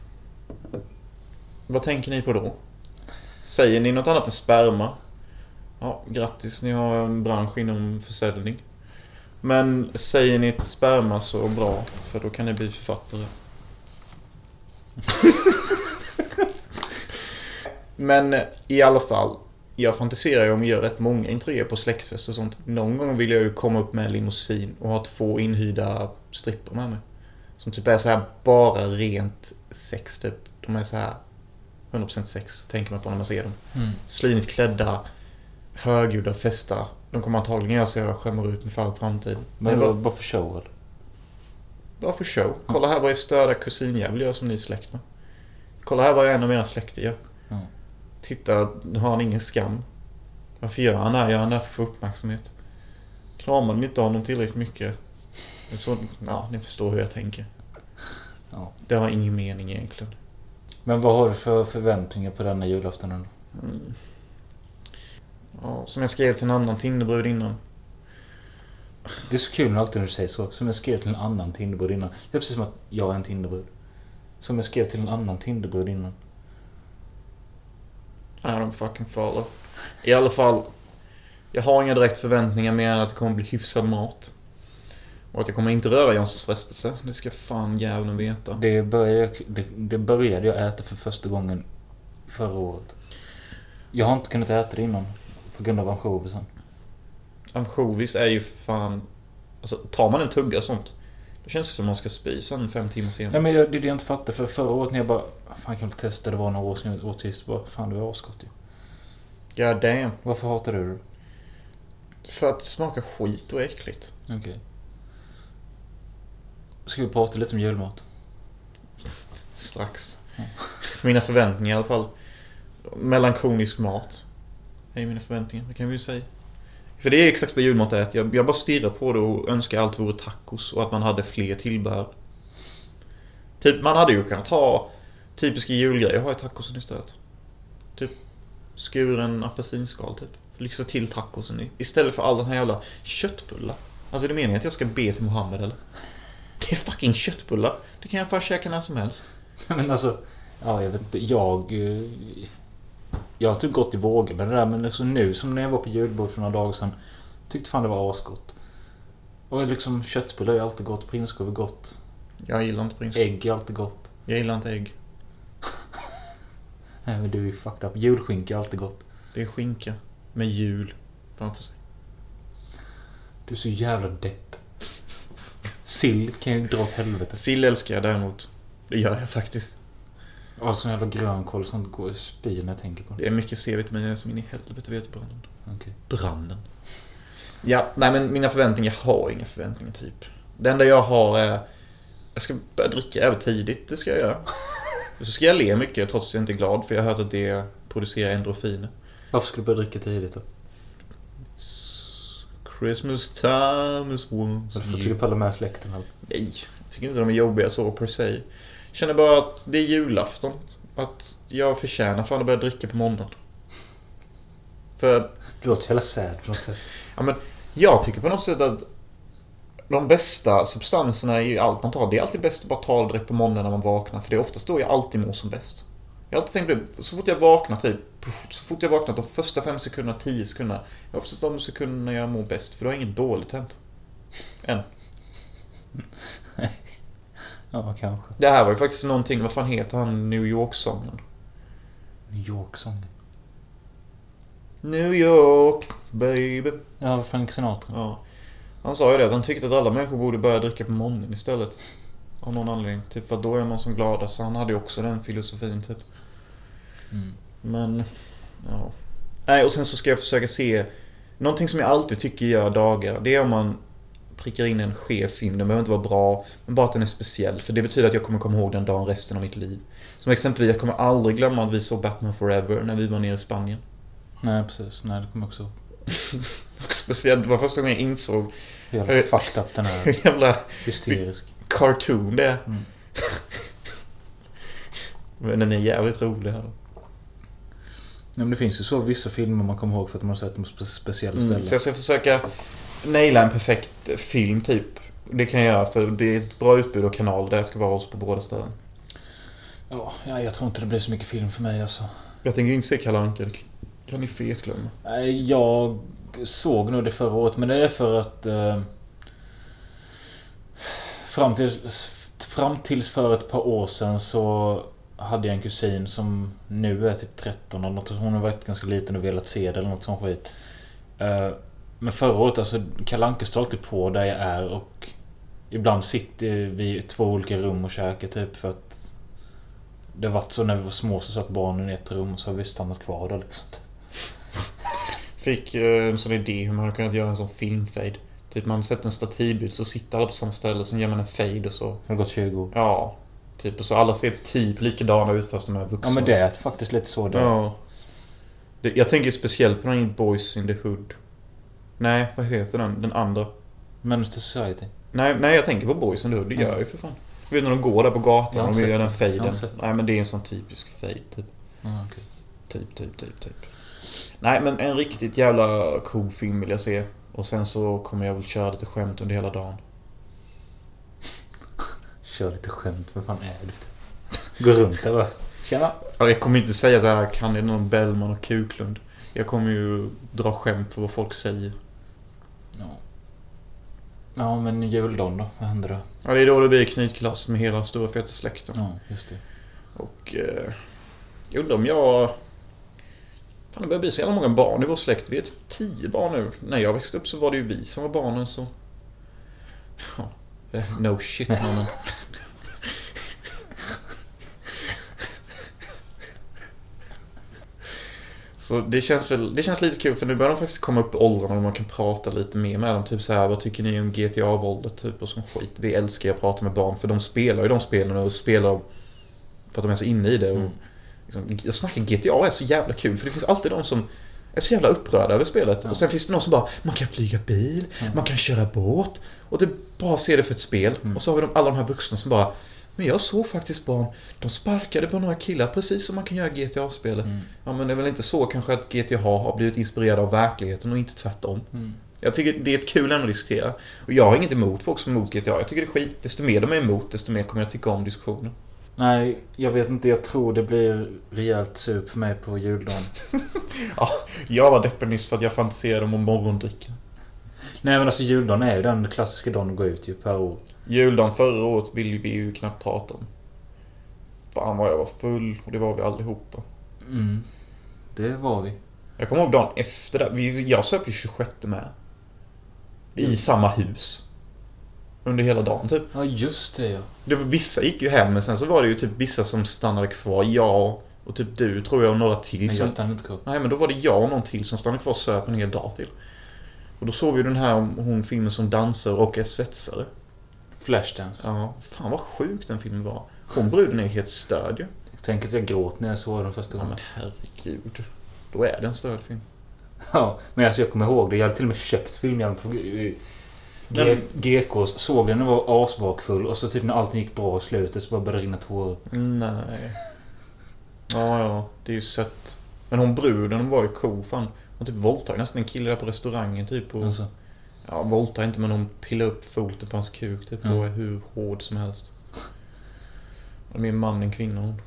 Vad tänker ni på då? Säger ni något annat än sperma? Ja, grattis, ni har en bransch inom försäljning. Men säger ni sperma så bra, för då kan ni bli författare. Men i alla fall, jag fantiserar ju om att göra rätt många entréer på släktfest och sånt. Någon gång vill jag ju komma upp med en limousin och ha två inhyrda strippor med mig. Som typ är så här bara rent sex typ. De är så här 100% sex, tänker man på när man ser dem. Mm. Slinigt klädda, högljudda, festa. De kommer antagligen göra så jag skämmer ut mig för all framtid. Men Men bara, bara, för show eller? bara för show. Kolla här vad er störda kusinjävel gör som ni är släkt med. Kolla här vad en av era släkter gör. Ja. Titta, har han ingen skam. Varför gör han det här? Gör han det här för att få uppmärksamhet? Kramar ni inte honom tillräckligt mycket? Så, ja, ni förstår hur jag tänker. Ja. Det har ingen mening egentligen. Men vad har du för förväntningar på denna julaftonen? Mm. Ja, som jag skrev till en annan Tinderbrud innan. Det är så kul när alltid när du säger så. Som jag skrev till en annan Tinderbrud innan. Det är precis som att jag är en Tinderbrud. Som jag skrev till en annan Tinderbrud innan. I don't fucking follow. I alla fall. Jag har inga direkt förväntningar mer än att det kommer bli hyfsad mat. Och att jag kommer inte röra Janssons frestelse. Det ska fan djävulen veta. Det började, det, det började jag äta för första gången förra året. Jag har inte kunnat äta det innan. På grund av ansjovisen. Ansjovis är ju fan... Alltså, tar man en tugga sånt. Då känns det som att man ska spy sen fem timmar senare. Nej men jag, det är det jag inte fattar. För förra året när jag bara... Fan kan väl testa. Det var några år sedan jag åt sist. Bara, fan det var asgott ju. God damn. Varför hatar du det? För att det smakar skit och är äckligt. Okej. Ska vi prata lite om julmat? Strax. Ja. Mina förväntningar i alla fall. Melankonisk mat. är mina förväntningar, det kan vi ju säga. För det är exakt vad julmat är. Jag, jag bara stirrar på det och önskar allt vore tacos och att man hade fler tillbehör. Typ, man hade ju kunnat ha typiska julgrejer ha i tacosen istället. Typ skuren apelsinskal typ. Lyxa till tacosen i. Istället för all den här jävla köttbullar. Alltså är det meningen att jag ska be till Mohammed eller? Det är fucking köttbullar. Det kan jag fan käka när som helst. men alltså... Ja, jag vet inte. Jag... Eh, jag har typ gått i vågor med det där. Men liksom nu som när jag var på julbord för några dagar sedan. Tyckte fan det var asgott. Och liksom köttbullar är alltid gott. Prinskorv är gott. Jag gillar inte prinskorv. Ägg är alltid gott. Jag gillar inte ägg. Nej men du är ju fucked up. Julskinka är alltid gott. Det är skinka. Med jul framför sig. Du är så jävla depp. Sill kan ju dra åt helvete. Sill älskar jag däremot. Det gör jag faktiskt. Ja, sån jävla grönkål som går spy när jag tänker på det. Det är mycket C-vitamin som in i helvete vet branden. Okej. Branden. Ja, nej men mina förväntningar, jag har inga förväntningar typ. Det enda jag har är... Jag ska börja dricka även tidigt, det ska jag göra. Och så ska jag le mycket trots att jag inte är glad för jag har hört att det producerar endorfiner. Varför skulle du börja dricka tidigt då? Christmas time is once Varför tycker du year. pallar med släkten eller? Nej, jag tycker inte de är jobbiga så per se. Känner bara att det är julafton. Att jag förtjänar fan att börja dricka på måndagen. För Det låter så jävla sad på något sätt. Ja, men jag tycker på något sätt att de bästa substanserna i allt man tar, det är alltid bäst att bara ta det direkt på måndagen när man vaknar. För det är oftast då jag alltid mår som bäst. Jag har alltid tänkt på det, så fort jag vaknar typ, så fort jag vaknar de första fem sekunderna, tio sekunderna, är oftast de sekunderna jag mår bäst. För då har inget dåligt hänt. Än. Ja, kanske. Det här var ju faktiskt någonting, vad fan heter han New York-sången? New York-sången. New York, baby. Ja, Frank Sinatra. Ja. Han sa ju det, att han tyckte att alla människor borde börja dricka på morgonen istället. Av någon anledning. Typ för då är man som gladast. Så han hade ju också den filosofin typ. Mm. Men, ja. Nej, och sen så ska jag försöka se... Någonting som jag alltid tycker gör dagar, det är om man prickar in en skev film. Den behöver inte vara bra, men bara att den är speciell. För det betyder att jag kommer komma ihåg den dagen resten av mitt liv. Som exempelvis, jag kommer aldrig glömma att vi såg Batman Forever när vi var nere i Spanien. Nej, precis. Nej, det kommer jag också ihåg. Speciellt, det var första gången jag insåg Hur jävla fucked up den är. hur jävla Hysterisk. cartoon det är. Mm. Men den är jävligt rolig. Här. Ja, men det finns ju så vissa filmer man kommer ihåg för att man har sett dem på spe- speciella Mm, ställen. så jag ska försöka naila en perfekt film typ. Det kan jag göra för det är ett bra utbud av kanaler där jag ska vara hos på båda ställen. Ja, ja, jag tror inte det blir så mycket film för mig alltså. Jag tänker inte se Kalle Anka. Det kan ni fetglömma. Nej, Jag såg nog det förra året, men det är för att... Eh, fram, tills, fram tills för ett par år sedan så hade jag en kusin som nu är typ 13 eller något. Hon har varit ganska liten och velat se det eller något sånt skit. Eh, men förra året, alltså Kalle Anka står alltid på där jag är och ibland sitter vi i två olika rum och käkar typ för att det har varit så när vi var små så satt barnen i ett rum och så har vi stannat kvar där liksom. Fick eh, en sån idé hur man hade kunnat göra en sån filmfade. Typ man sätter en stativbild så sitter alla på samma ställe. Sen gör man en fade och så. Det har gått 20 år. Ja. Typ och så alla ser typ likadana ut fast de är vuxna. Ja men det är faktiskt lite så där. Ja. Det, jag tänker speciellt på den Boys in the Hood. Nej, vad heter den? Den andra. To Society. Nej, nej jag tänker på Boys in the Hood. Det gör jag ju för fan. Du vet när de går där på gatan och de gör den det. Det. Nej men det är en sån typisk fade typ. Ja, okej. Typ, typ, typ, typ. Nej men en riktigt jävla cool film vill jag se. Och sen så kommer jag väl köra lite skämt under hela dagen. Kör lite skämt. Vad fan är det? Gå runt där bara. Tjena. Ja, Jag kommer inte säga så här, kan ni någon Bellman och Kuklund? Jag kommer ju dra skämt på vad folk säger. Ja. Ja men juldagen då? Vad händer då? Ja, det är då det blir knytklass med hela stora feta släkten. Ja, just det. Och... Eh, jag undrar om jag... Fan, det börjar bli så jävla många barn i vår släkt. Vi är typ tio barn nu. När jag växte upp så var det ju vi som var barnen så... Ja, no shit mannen. Så det känns väl, det känns lite kul för nu börjar de faktiskt komma upp i åldrarna och man kan prata lite mer med dem. Typ så här, vad tycker ni om GTA-våldet typ och sån skit. Det älskar jag att prata med barn för de spelar ju de spelen och spelar för att de är så inne i det. Och Mm. liksom, jag snackar GTA är så jävla kul för det finns alltid de som är så jävla upprörda över spelet. Ja. Och sen finns det någon som bara, man kan flyga bil, Mm. man kan köra båt. Och det bara ser det för ett spel. Mm. Och så har vi de, alla de här vuxna som bara, men jag såg faktiskt barn, de sparkade på några killar precis som man kan göra i GTA-spelet. Mm. Ja men det är väl inte så kanske att GTA har blivit inspirerad av verkligheten och inte tvärtom. Mm. Jag tycker det är ett kul ämne att diskutera. Och jag har inget emot folk som är emot GTA. Jag tycker det är skit. Desto mer de är emot, desto mer kommer jag tycka om diskussionen. Nej, jag vet inte. Jag tror det blir rejält sup för mig på juldagen. Jag var deppig nyss för att jag fantiserade om morgondricka. Nej men alltså juldagen är ju den klassiska dagen att gå ut ju per år. Juldagen förra året vill vi ju knappt prata om. Fan vad jag var full och det var vi allihopa. Mm. Det var vi. Jag kommer ihåg dagen efter det. Vi, jag söp ju 26 med. I samma hus. Under hela dagen typ. Ja just det ja. Det var, vissa gick ju hem men sen så var det ju typ vissa som stannade kvar. Jag och typ du tror jag och några till. Men jag stannade inte kvar. nej men då var det jag och någon till som stannade kvar och söp en hel dag till. Och då såg vi den här hon filmen som dansar och är svetsare. Flashdance. Ja, fan vad sjuk den filmen var. Hon bruden är helt störd ju. Jag tänker att jag gråt när jag såg den första Ja gången. men herregud. Då är det en störd film. Ja, men alltså jag kommer ihåg det. Jag hade till och med köpt filmhjälm på G- GKs. Såg den och var asbakfull och så typ när allting gick bra i slutet så bara började det rinna tårar. Nej. Ja, ja. Det är ju sött. Men hon bruden hon var ju cool fan. Hon typ våldtog nästan en kille där på restaurangen typ. Och, Alltså, ja, våldtog inte men hon pillade upp foten på hans kuk typ. Ja. Och är hur hård som helst. Hon är mer man än kvinna hon.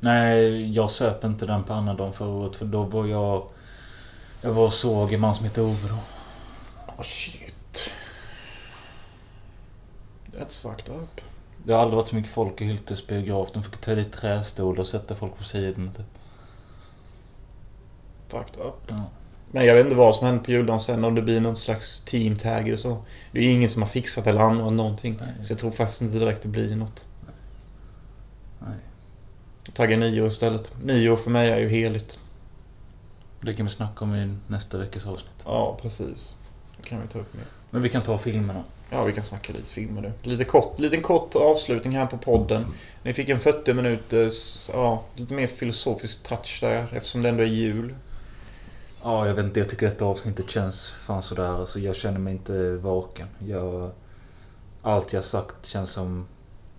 nej, jag söp inte den på annandagen förra året för då var jag... Jag var och såg en man som heter Ove då. Oh shit. That's fucked up. Det har aldrig varit så mycket folk i Hyltes biograf. De fick ta dit trästolar och sätta folk på sidorna typ. Fucked up. Ja. Men jag vet inte vad som händer på juldagen sen. Om det blir någon slags teamtag eller så. Det är ingen som har fixat eller anordnat någonting. Nej. Så jag tror faktiskt inte direkt det blir något. Nej. Tagga nyår istället. Nyår för mig är ju heligt. Det kan vi snacka om i nästa veckas avsnitt. Ja, precis. Det kan vi ta upp mer. Men vi kan ta filmerna. Ja, vi kan snacka lite filmer nu. Lite kort, liten kort avslutning här på podden. Ni fick en 40 minuters, ja, lite mer filosofisk touch där eftersom det ändå är jul. Ja, jag vet inte. Jag tycker detta avsnittet känns fan sådär. Alltså, jag känner mig inte vaken. Jag... allt jag sagt känns som...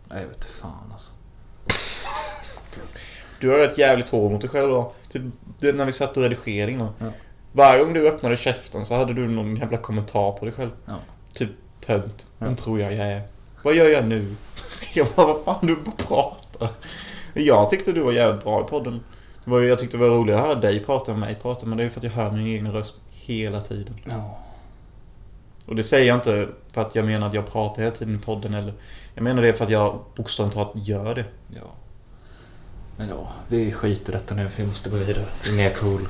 Nej, jag vet fan alltså. Du har ett jävligt hård mot dig själv då. Typ när vi satt och redigerade innan. Ja. Varje gång du öppnade käften så hade du någon jävla kommentar på dig själv. Ja. Typ tönt. Vem Ja. tror jag jag är? Vad gör jag nu? Jag bara, vad fan du bara pratar. Jag tyckte du var jävligt bra i podden. Det var, ju- jag tyckte det var roligt att höra dig prata med mig prata. Men det är för att jag hör min egen röst hela tiden. Ja. Och det säger jag inte för att jag menar att jag pratar hela tiden i podden. Eller, jag menar det för att jag bokstavligt talat gör det. Ja. Men ja, vi skiter i detta nu. Vi måste gå vidare. Inga är cool.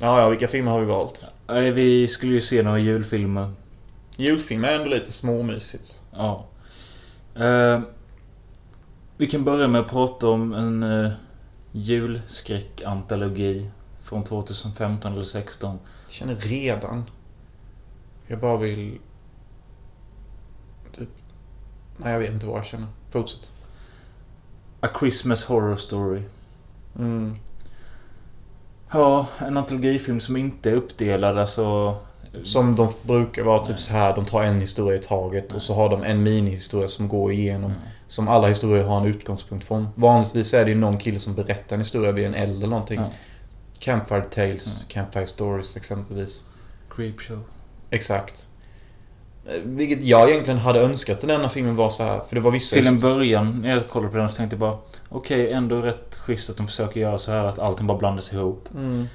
Ja, ja, vilka filmer har vi valt? Vi skulle ju se några julfilmer. Julfilm är ändå lite småmysigt. Ja. Eh, vi kan börja med att prata om en uh, julskräckantologi från 2015 eller 16. Jag känner redan... Jag bara vill... Typ... Nej, jag vet inte vad jag känner. Fortsätt. A Christmas Horror Story. Mm. Ja, en antologifilm som inte är uppdelad alltså... Som de brukar vara typ så här. De tar en historia i taget och så har de en minihistoria som går igenom. Som alla historier har en utgångspunkt från. Vanligtvis är det ju någon kille som berättar en historia vid en eld eller någonting. Campfire Tales, Mm. Campfire Stories exempelvis. Creepshow. Exakt. Eh, Vilket jag egentligen hade önskat att denna filmen var så här. För det var vissa... Till en början när jag kollade på den så tänkte jag bara Okej, ändå rätt schysst att de försöker göra så här att allting bara blandas ihop. Mm.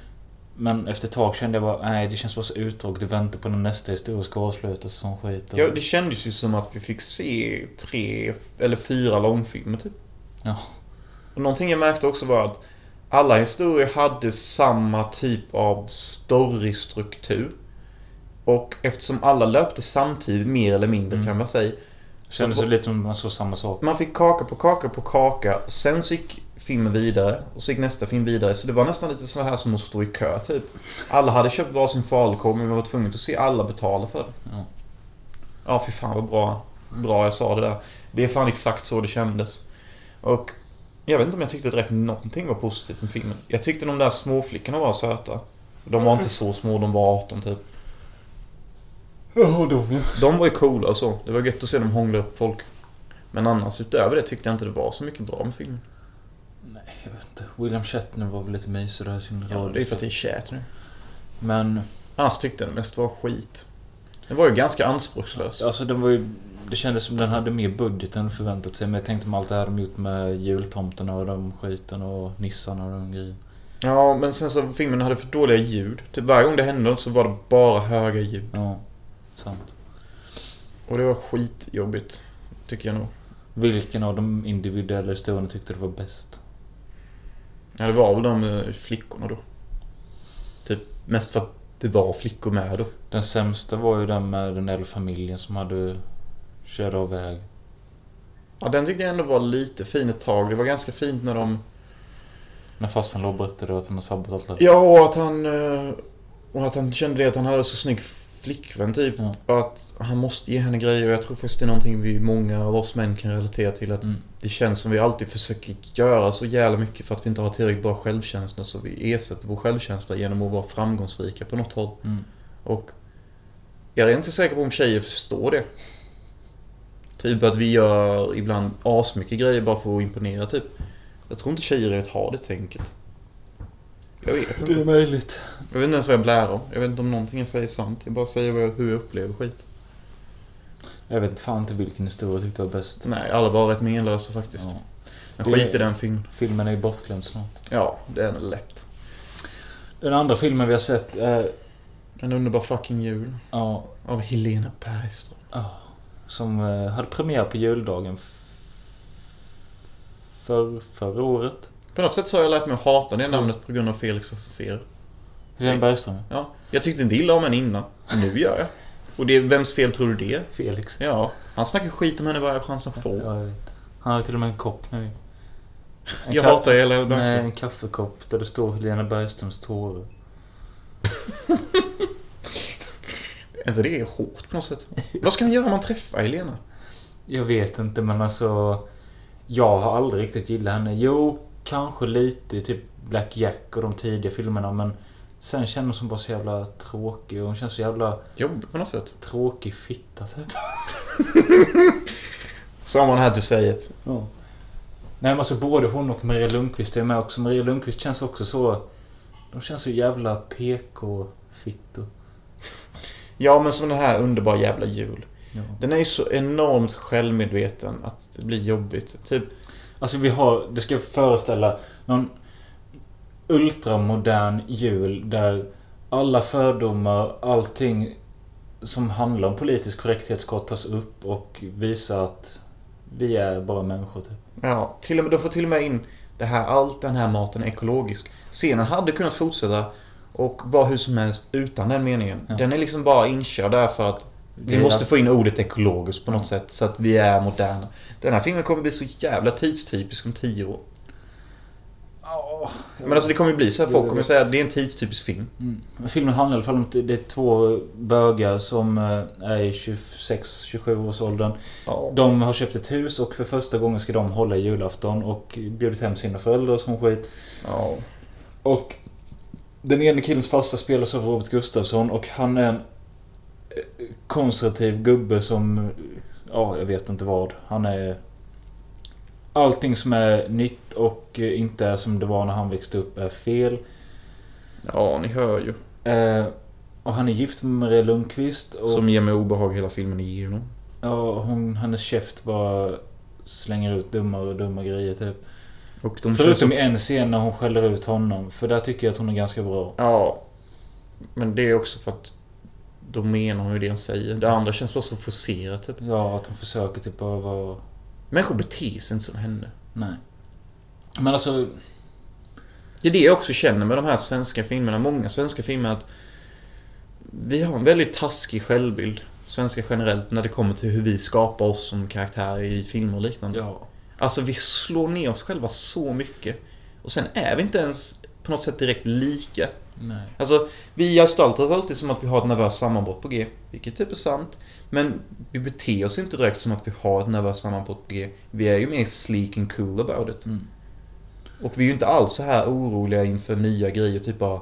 Men efter ett tag kände jag bara, nej det känns bara så utdraget. Vänta på när nästa historia ska avslutas och sån skit. Ja, det kändes ju som att vi fick se tre eller fyra långfilmer typ. Ja. Och någonting jag märkte också var att alla historier hade samma typ av storystruktur. Och eftersom alla löpte samtidigt mer eller mindre Mm. kan man säga. Kändes så- det lite som man såg samma sak. Man fick kaka på kaka på kaka. Sen så gick filmen vidare. Och så gick nästa film vidare. Så det var nästan lite så här som att stå i kö typ. Alla hade köpt varsin falukorv men vi var tvungna att se alla betala för det. Ja. Ja, fy fan vad bra, bra jag sa det där. Det är fan exakt så det kändes. Och jag vet inte om jag tyckte direkt någonting var positivt med filmen. Jag tyckte de där småflickorna var söta. De var inte så små, de var 18 typ. Ja, de ja. De var ju coola och så. Det var gött att se dem hångla upp folk. Men annars utöver det tyckte jag inte det var så mycket bra med filmen. Jag vet inte. William Shatner var väl lite mysig där i sin Ja, det är för att det är nu. Men, Annars tyckte jag det mest var skit. Den var ju ganska anspråkslös. alltså den var ju... Det kändes som den hade mer budget än förväntat sig. Men jag tänkte med allt det här de gjort med jultomterna och de skiten och nissarna och de grejerna. Ja, men sen så filmen hade för dåliga ljud. Typ varje gång det hände något så var det bara höga ljud. Ja, sant. Och det var skitjobbigt. Tycker jag nog. Vilken av de individuella historierna tyckte du var bäst? Ja, det var väl de eh, flickorna då. Typ mest för att det var flickor med då. Den sämsta var ju den med den äldre familjen som hade kört av väg. Ja, den tyckte jag ändå var lite fin ett tag. Det var ganska fint när de... När farsan låg och berättade att han har sabbat allt. Ja, och att han... eh, Och att han kände det att han hade så snygg flickvän typ. Ja. Att han måste ge henne grejer. Och jag tror faktiskt det är någonting vi många av oss män kan relatera till. Att Mm. det känns som vi alltid försöker göra så jävla mycket för att vi inte har tillräckligt bra självkänsla. Så vi ersätter vår självkänsla genom att vara framgångsrika på något håll. Mm. Och jag är inte säker på om tjejer förstår det. Typ att vi gör ibland asmycket grejer bara för att imponera typ. Jag tror inte tjejer har det tänket. Jag vet inte. möjligt. Jag vet inte ens vad jag blär om. Jag vet inte om någonting jag säger är sant. Jag bara säger jag, hur jag upplever skit. Jag vet inte fan inte vilken historia jag tyckte var bäst. Nej, alla var rätt menlösa faktiskt. Ja. Men Det- skit i den filmen. Filmen är ju bortglömd snart. Ja, det är lätt. Den andra filmen vi har sett är... En underbar fucking jul. Ja, Av Helena Bergström. ja, som eh, hade premiär på juldagen för, förra året. På något sätt så har jag lärt mig att hata det namnet på grund av Felix Associer. Helena Bergström. Ja, jag tyckte inte illa om henne innan. Nu gör jag. Och det, vems fel tror du det är? Felix. Ja, han snackar skit om henne varje chans han får. Ja, jag vet. Han har ju till och med en kopp nu. En Jag hatar Helena Nej, Bergström. en kaffekopp där det står Helena Bergströms tårar. Är inte det hårt på något sätt? Vad ska han göra om man träffar Helena? Jag vet inte men alltså... Jag har aldrig riktigt gillat henne. Jo, kanske lite i typ Black Jack och de tidiga filmerna men... Sen känns hon bara så jävla tråkig och hon känns så jävla Jobbigt på något sätt. tråkig fitta typ. Someone had to say it. Ja. Nej men alltså både hon och Maria Lundqvist är med också. Maria Lundqvist känns också så... De känns så jävla PK-fittor. Ja, men som den här underbara jävla jul. Ja. Den är ju så enormt självmedveten att det blir jobbigt. Typ, Alltså vi har... Det ska föreställa någon ultramodern jul där alla fördomar, allting som handlar om politisk korrekthet ska tas upp och visa att vi är bara människor typ. ja, till och med, de får till och med in det här, allt den här maten är ekologisk. Scenen hade kunnat fortsätta och vara hur som helst utan den meningen. Ja. Den är liksom bara inkörd därför att vi måste få in ordet ekologiskt på något sätt så att vi är moderna. Den här filmen kommer bli så jävla tidstypisk om tio år. Ja, Men alltså det kommer ju bli så här, folk kommer säga att det är en tidstypisk film. Mm. Filmen handlar i alla fall om att det är två bögar som eh, är i 26-27 års åldern. Ja. De har köpt ett hus och för första gången ska de hålla julafton och bjudit hem sina föräldrar som skit. ja. Och den ene killens farsa spelas av Robert Gustafsson och han är en konservativ gubbe som... Ja, jag vet inte vad. Han är... Allting som är nytt och inte är som det var när han växte upp är fel. Ja, ni hör ju. Eh, och han är gift med Maria Lundqvist. Och, Som ger mig obehag hela filmen igenom. ja, hon, hennes käft bara slänger ut dummare och dumma grejer typ. Förutom i en scen när hon skäller ut honom. För där tycker jag att hon är ganska bra. Ja. Men det är också för att då menar hon ju det hon säger. Det andra känns bara så forcerat typ. Ja, att hon försöker typ bara vara... Människor beter sig inte som henne. Nej. Men alltså... Det är det jag också känner med de här svenska filmerna. Många svenska filmer att vi har en väldigt taskig självbild. Svenska generellt när det kommer till hur vi skapar oss som karaktärer i filmer och liknande. Ja. Alltså vi slår ner oss själva så mycket. Och sen är vi inte ens på något sätt direkt lika. Nej. Alltså, vi gestaltar oss alltid som att vi har ett nervöst sammanbrott på G. Vilket typ är sant. Men vi beter oss inte direkt som att vi har ett nervöst sammanbrott på G. Vi är ju mer sleek and cool about it. Mm. Och vi är ju inte alls så här oroliga inför nya grejer. Typ bara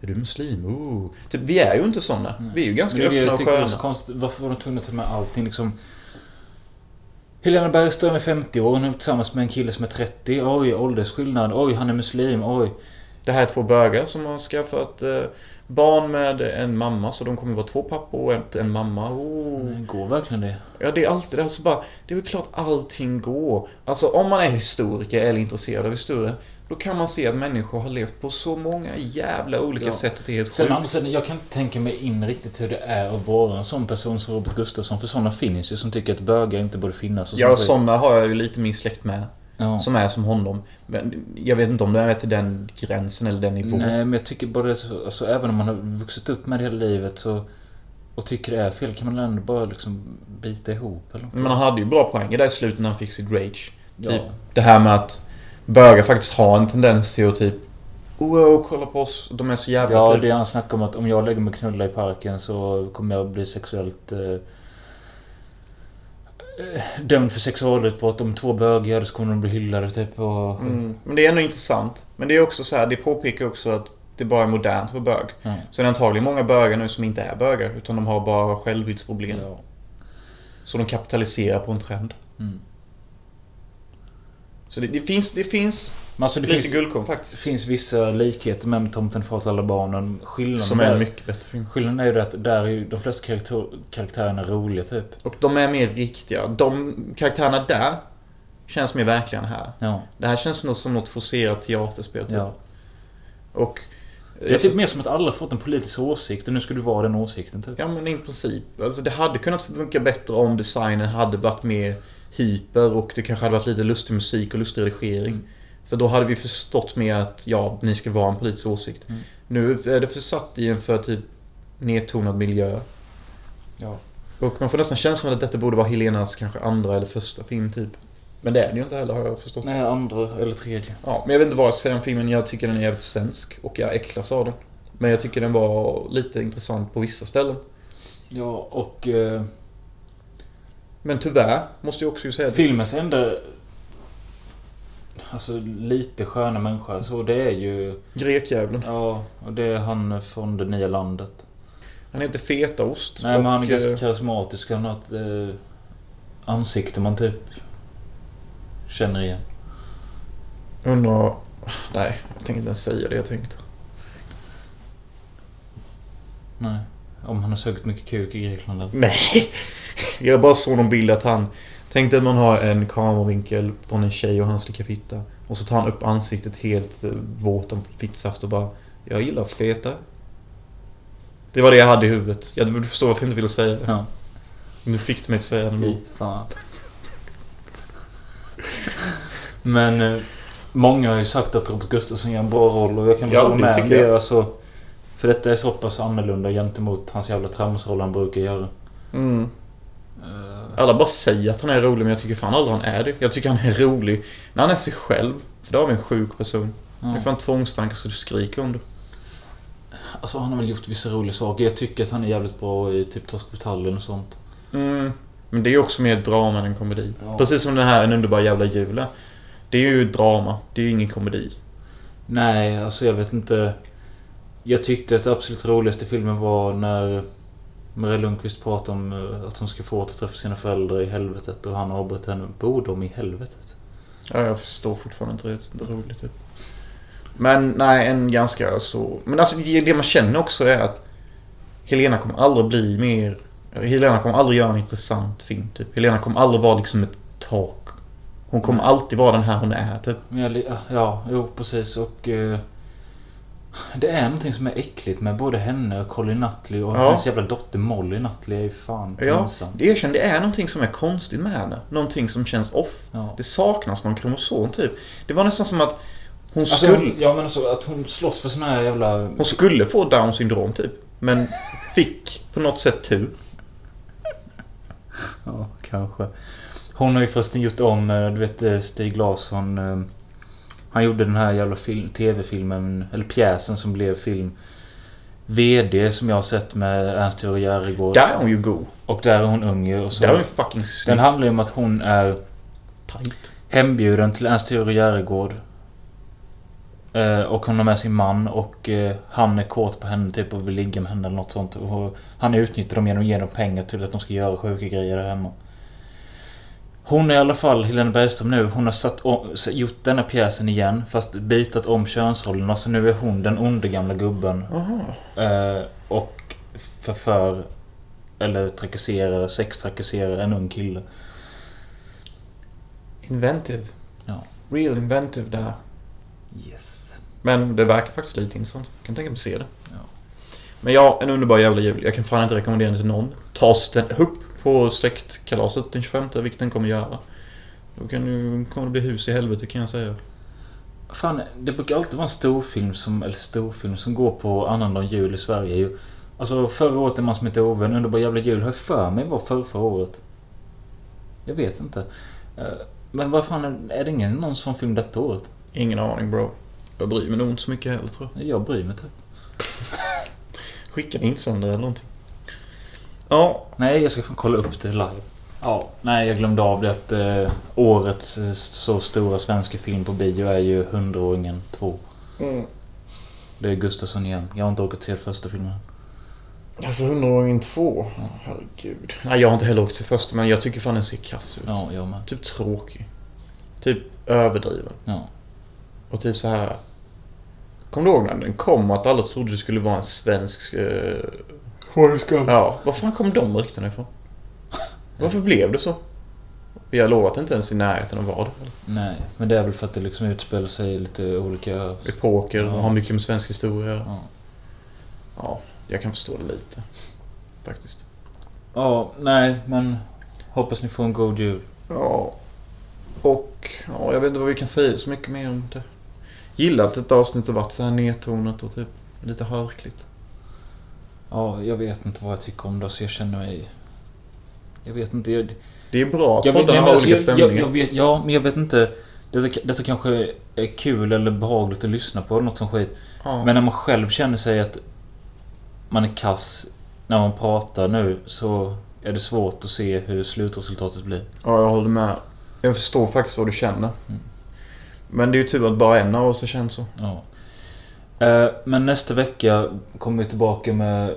Är du muslim? Oh. Typ, vi är ju inte sådana. Nej. Vi är ju ganska Men det är det öppna och tyckte var så sköna. konstigt. Varför var de tvungna att ta med allting liksom? Helena Bergström är 50 år. Hon är tillsammans med en kille som är 30. Oj, åldersskillnad. Oj, han är muslim. Oj. Det här är två bögar som har skaffat eh, barn med en mamma. Så de kommer vara två pappor och en, en mamma. Oh. Nej, Går verkligen det? Ja, det är alltid det. Alltså bara, det är väl klart allting går. Alltså om man är historiker eller intresserad av historia. Då kan man se att människor har levt på så många jävla olika Ja. sätt att det är helt Sen sidan, jag kan inte tänka mig in riktigt hur det är att vara en sån person som Robert Gustafsson. För såna finns ju som tycker att bögar inte borde finnas. Och Ja, sådana har jag ju lite min släkt med. Ja. Som är som honom. Men jag vet inte om det är till den gränsen eller den nivån. Nej, men jag tycker bara det så, alltså, även om man har vuxit upp med det hela livet så och tycker det är fel kan man ändå bara liksom bita ihop eller något. Men han hade ju bra poänger där i slutet när han fick sitt rage. Typ Ja. det här med att bögar faktiskt har en tendens till att typ Wow, kolla på oss. De är så jävla Ja, typ... det han snackar om att om jag lägger mig och knullar i parken så kommer jag bli sexuellt eh, dömd för sexualutbrott. Om två bögar gör det så kommer de bli hyllade typ och... Mm. Men det är ändå intressant. Men det är också så här, det påpekar också att det bara är modernt vara bög. Ja. Så det är antagligen många bögar nu som inte är bögar. Utan de har bara självbildsproblem. Ja. Så de kapitaliserar på en trend. Mm. Så det, det finns, det finns alltså det lite finns, guldkorn det faktiskt. finns vissa likheter med Tomten till alla barnen. Skillnaden, Som är en mycket bättre film. skillnaden är ju det att där är ju de flesta karaktär, karaktärerna roliga typ. Och de är mer riktiga. De karaktärerna där känns mer verkliga än här. Ja. Det här känns nog som något forcerat teaterspel. Typ. ja. Och... Det är typ mer som att alla fått en politisk åsikt och nu ska du vara den åsikten typ. Ja men i princip. Alltså det hade kunnat funka bättre om designen hade varit mer hyper och det kanske hade varit lite lustig musik och lustig redigering. Mm. För då hade vi förstått mer att ja, ni ska vara en politisk åsikt. Mm. Nu är det försatt i en för typ nedtonad miljö. Ja. Och man får nästan känslan att detta borde vara Helenas kanske andra eller första film typ. Men det är det ju inte heller har jag förstått. Nej, andra eller tredje. Ja, men jag vet inte vad jag ska säga om filmen. Jag tycker den är jävligt svensk och jag äcklas av den. Men jag tycker den var lite intressant på vissa ställen. Ja, och... Eh, Men tyvärr måste jag också ju säga att filmens enda... Alltså lite sköna människa. Så det är ju... Grekjävulen. Ja, och det är han från det nya landet. Han heter Fetaost. Nej men han är ganska eh, karismatisk. Han har ett eh, ansikte man typ känner igen. Undrar... Nej, jag tänkte inte ens säga det jag tänkte. Nej. Om han har sugit mycket kuk i Grekland eller? Nej! Jag bara såg någon bild att han... Tänkte att man har en kameravinkel från en tjej och han slickar fitta. Och så tar han upp ansiktet helt eh, våt av fittsaft och bara... Jag gillar feta. Det var det jag hade i huvudet. Jag förstår varför jag inte ville säga det. Ja. Nu fick du mig att säga det Fy fan. Men eh, många har ju sagt att Robert Gustafsson gör en bra roll och jag kan Ja, hålla det med. Det jag. är alltså, för detta är så pass annorlunda gentemot hans jävla tramsroll han brukar göra. Mm. Eh, Alla bara säger att han är rolig men jag tycker fan aldrig han är det. Jag tycker han är rolig när han är sig själv. För då har vi en sjuk person. Det är fan tvångstankar så du skriker om det. Alltså han har väl gjort vissa roliga saker. Jag tycker att han är jävligt bra i typ Torsk på tallen och sånt. Mm. Men det är också mer drama än komedi. Ja. Precis som den här En underbar jävla jul. Det är ju drama. Det är ju ingen komedi. Nej, alltså jag vet inte. Jag tyckte att det absolut roligaste filmen var när Maria Lundqvist pratade om eh, att hon ska få återträffa sina föräldrar i helvetet och han avbröt henne. Bor de i helvetet? Ja, jag förstår fortfarande inte det. Det är roligt typ. Men nej, en ganska så... Men alltså det man känner också är att Helena kommer aldrig bli mer... Helena kommer aldrig göra en intressant film typ. Helena kommer aldrig vara liksom ett tak. Hon kommer alltid vara den här hon är typ. Li- ja, jo precis och... Eh, det är någonting som är äckligt med både henne och Colin Nutley och Ja. hennes jävla dotter Molly Nutley är ju fan Ja, pinsam. det erkänn, det är någonting som är konstigt med henne. Någonting som känns off. Ja. Det saknas någon kromosom typ. Det var nästan som att hon Alltså, skulle... hon, ja men alltså att hon slåss för såna här jävla... Hon skulle få down syndrom typ. Men fick på något sätt tur. Ja, kanske. Hon har ju förresten gjort om, eh, du vet eh, Stig Larsson. Han gjorde den här jävla film, tv-filmen, eller pjäsen som blev film. VD som jag har sett med Ernst-Hugo Järegård. Där är hon ju god. Och där är hon ung och så. Där är hon fucking Den snygg. handlar ju om att hon är Tight. hembjuden till Ernst-Hugo Järegård. Eh, och hon har med sin man och eh, han är kåt på henne typ och vill ligga med henne eller något sånt. Och han utnyttjar dem genom att ge dem pengar till att de ska göra sjuka grejer där hemma. Hon är i alla fall, Helena Bergström nu, hon har satt om, gjort denna pjäsen igen fast bytat om könsrollerna så nu är hon den onde gamla gubben. Eh, och förför eller trakasserar, sextrakasserar en ung kille. Inventive. Ja. Real inventive där. Yes. Men det verkar faktiskt lite intressant. Jag kan tänka mig att se det. Ja. Men ja, en underbar jävla jul. Jag kan fan inte rekommendera den till någon. Tas den upp på släktkalaset den 25, vilket den kommer göra. Då kan du, kommer det bli hus i helvete kan jag säga. Fan, det brukar alltid vara en storfilm som, eller storfilm som går på annandag jul i Sverige ju. Alltså förra året En man som heter Ove, en underbar jävla jul, har jag för mig var förra, förra året. Jag vet inte. Eh, Men vad fan, är- är det ingen någon sån film detta året? Ingen aning bro. Jag bryr mig nog inte så mycket heller tror jag. Jag bryr mig typ. Skicka en insändare eller någonting. Ja, Nej, jag ska fan kolla upp det live. Ja, nej jag glömde av det att eh, årets eh, så stora svenska film på bio är ju Hundraåringen 2. Det är Gustafsson igen. Jag har inte åkat se första filmen. Alltså hundraåringen två. Herregud. Nej, jag har inte heller åkt till första men jag tycker fan den ser kass ut. Ja, jag med. Typ tråkig. Typ överdriven. Ja. Och typ så här. Kommer du ihåg när den kom att alla trodde det skulle vara en svensk... Eh... Ja, var fan kom de ryktena ifrån? Varför blev det så? Jag lovar att det inte ens i närheten av vad Nej, men det är väl för att det liksom utspelar sig i lite olika... Epoker och Ja. har mycket med svensk historia. Ja. Ja, jag kan förstå det lite. Faktiskt. ja, nej, men hoppas ni får en god jul. Ja. Och, ja, jag vet inte vad vi kan säga så mycket mer om det. Gillar att ett avsnitt har varit så här nedtonat och typ lite harkligt. Ja, jag vet inte vad jag tycker om det så jag känner mig... Jag vet inte. Jag, Det är bra att jag, poddarna har alltså, olika jag, jag, stämningar. jag vet, Ja, men jag vet inte. Detta, detta kanske är kul eller behagligt att lyssna på eller något som skit. ja. Men när man själv känner sig att man är kass när man pratar nu så är det svårt att se hur slutresultatet blir. Ja, jag håller med. Jag förstår faktiskt vad du känner. Mm. Men det är ju tur att bara en av oss har känt så. Ja. Eh, Men nästa vecka kommer vi tillbaka med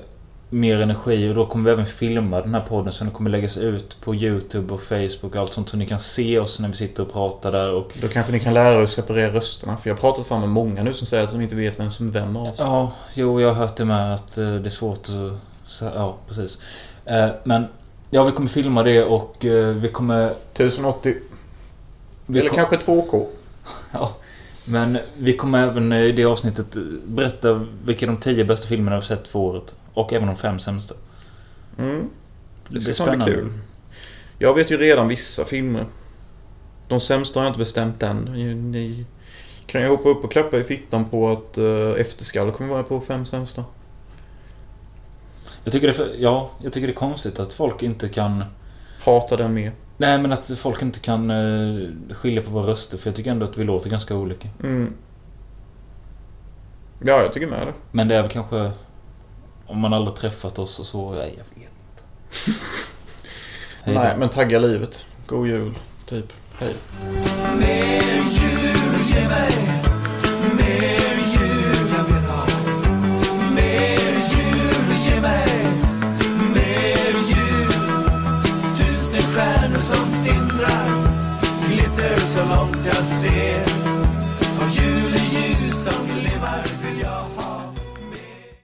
mer energi och då kommer vi även filma den här podden så den kommer läggas ut på YouTube och Facebook och allt sånt så ni kan se oss när vi sitter och pratar där och Då kanske ni kan lära er att separera rösterna. För jag har pratat fan med många nu som säger att de inte vet vem som är vem av oss. Ja, jo jag har hört det med att eh, det är svårt att... Ja, precis. Eh, Men ja, vi kommer filma det och vi kommer... 1080. Vi eller kom- kanske 2K. Ja, men vi kommer även i det avsnittet berätta vilka de tio bästa filmerna vi har sett för året. Och även de fem sämsta. Mm. Det ska fan bli spännande. kul. Jag vet ju redan vissa filmer. De sämsta har jag inte bestämt än. Ni, kan ju hoppa upp och klappa i fittan på att uh, Efterskall kommer vara på fem sämsta. Jag tycker, det ja, jag tycker det är konstigt att folk inte kan... Hatar den mer. Nej, men att folk inte kan eh, skilja på våra röster. För jag tycker ändå att vi låter ganska olika. Mm. Ja, jag tycker med det. Men det är väl kanske... Om man aldrig träffat oss och så... Nej, jag vet inte. Nej, men tagga livet. God jul, typ. Hej.